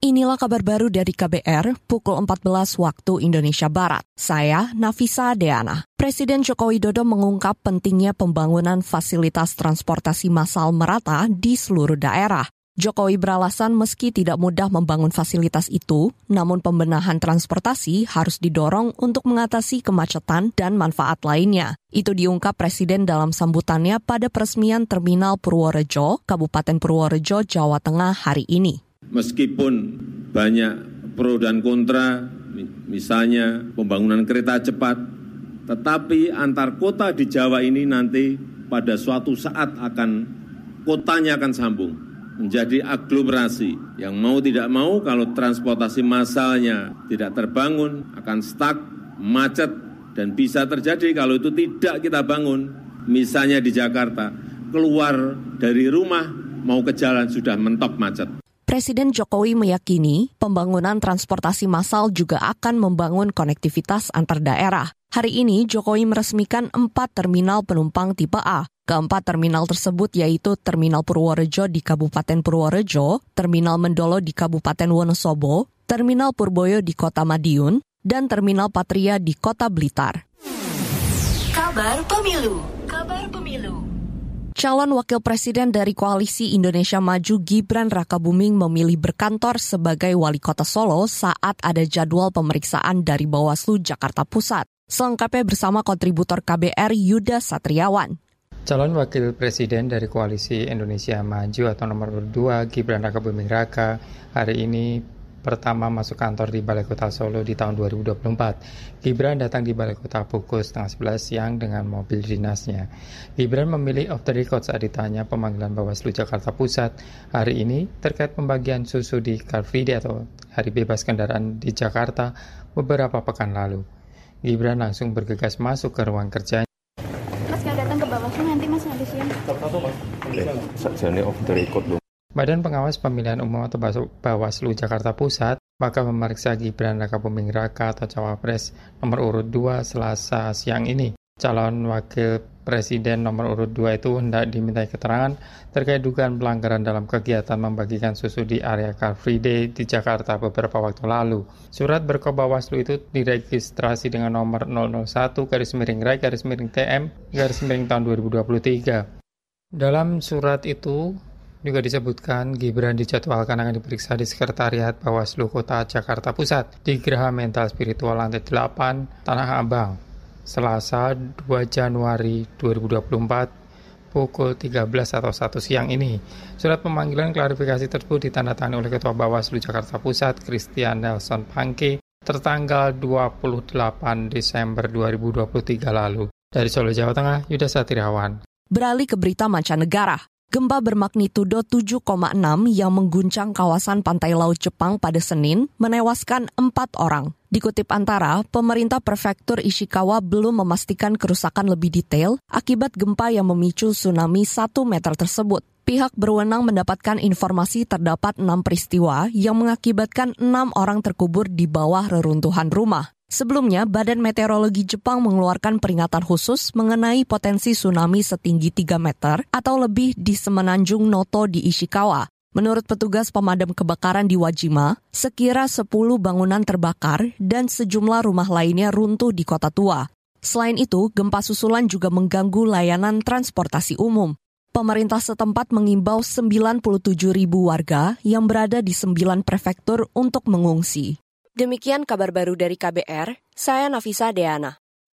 Inilah kabar baru dari KBR pukul 14 waktu Indonesia Barat. Saya Nafisa Deana. Presiden Joko Widodo mengungkap pentingnya pembangunan fasilitas transportasi massal merata di seluruh daerah. Jokowi beralasan meski tidak mudah membangun fasilitas itu, namun pembenahan transportasi harus didorong untuk mengatasi kemacetan dan manfaat lainnya. Itu diungkap Presiden dalam sambutannya pada peresmian Terminal Purworejo, Kabupaten Purworejo, Jawa Tengah hari ini meskipun banyak pro dan kontra, misalnya pembangunan kereta cepat, tetapi antar kota di Jawa ini nanti pada suatu saat akan kotanya akan sambung menjadi aglomerasi. Yang mau tidak mau kalau transportasi massalnya tidak terbangun akan stuck, macet dan bisa terjadi kalau itu tidak kita bangun. Misalnya di Jakarta, keluar dari rumah mau ke jalan sudah mentok macet. Presiden Jokowi meyakini pembangunan transportasi massal juga akan membangun konektivitas antar daerah. Hari ini Jokowi meresmikan empat terminal penumpang tipe A. Keempat terminal tersebut yaitu Terminal Purworejo di Kabupaten Purworejo, Terminal Mendolo di Kabupaten Wonosobo, Terminal Purboyo di Kota Madiun, dan Terminal Patria di Kota Blitar. Kabar Pemilu Kabar Pemilu Calon Wakil Presiden dari Koalisi Indonesia Maju Gibran Rakabuming memilih berkantor sebagai Wali Kota Solo saat ada jadwal pemeriksaan dari Bawaslu Jakarta Pusat. Selengkapnya bersama kontributor KBR Yuda Satriawan. Calon Wakil Presiden dari Koalisi Indonesia Maju atau nomor 2 Gibran Rakabuming Raka hari ini pertama masuk kantor di Balai Kota Solo di tahun 2024. Gibran datang di Balai Kota pukul setengah 11 siang dengan mobil dinasnya. Gibran memilih off the record saat ditanya pemanggilan Bawaslu Jakarta Pusat hari ini terkait pembagian susu di Car Free Day atau Hari Bebas Kendaraan di Jakarta beberapa pekan lalu. Gibran langsung bergegas masuk ke ruang kerjanya. Mas nggak datang ke Bawaslu nanti mas nanti siang. Satu mas. Eh, off the record loh. Badan Pengawas Pemilihan Umum atau Bawaslu Jakarta Pusat maka memeriksa Gibran Raka Buming Raka atau Cawapres nomor urut 2 Selasa siang ini. Calon Wakil Presiden nomor urut 2 itu hendak dimintai keterangan terkait dugaan pelanggaran dalam kegiatan membagikan susu di area Car Free Day di Jakarta beberapa waktu lalu. Surat berkop Bawaslu itu diregistrasi dengan nomor 001 garis miring RAI garis miring TM garis miring tahun 2023. Dalam surat itu, juga disebutkan Gibran dijadwalkan akan diperiksa di Sekretariat Bawaslu Kota Jakarta Pusat di Geraha Mental Spiritual Lantai 8 Tanah Abang, Selasa 2 Januari 2024 pukul 13 atau 1 siang ini. Surat pemanggilan klarifikasi tersebut ditandatangani oleh Ketua Bawaslu Jakarta Pusat Christian Nelson Pangke tertanggal 28 Desember 2023 lalu. Dari Solo, Jawa Tengah, Yuda Satriawan. Beralih ke berita mancanegara. Gempa bermagnitudo 7,6 yang mengguncang kawasan pantai laut Jepang pada Senin menewaskan empat orang. Dikutip antara, pemerintah prefektur Ishikawa belum memastikan kerusakan lebih detail akibat gempa yang memicu tsunami 1 meter tersebut. Pihak berwenang mendapatkan informasi terdapat enam peristiwa yang mengakibatkan enam orang terkubur di bawah reruntuhan rumah. Sebelumnya, Badan Meteorologi Jepang mengeluarkan peringatan khusus mengenai potensi tsunami setinggi 3 meter atau lebih di semenanjung Noto di Ishikawa. Menurut petugas pemadam kebakaran di Wajima, sekira 10 bangunan terbakar dan sejumlah rumah lainnya runtuh di kota tua. Selain itu, gempa susulan juga mengganggu layanan transportasi umum. Pemerintah setempat mengimbau 97 ribu warga yang berada di sembilan prefektur untuk mengungsi. Demikian kabar baru dari KBR, saya Nafisa Deana.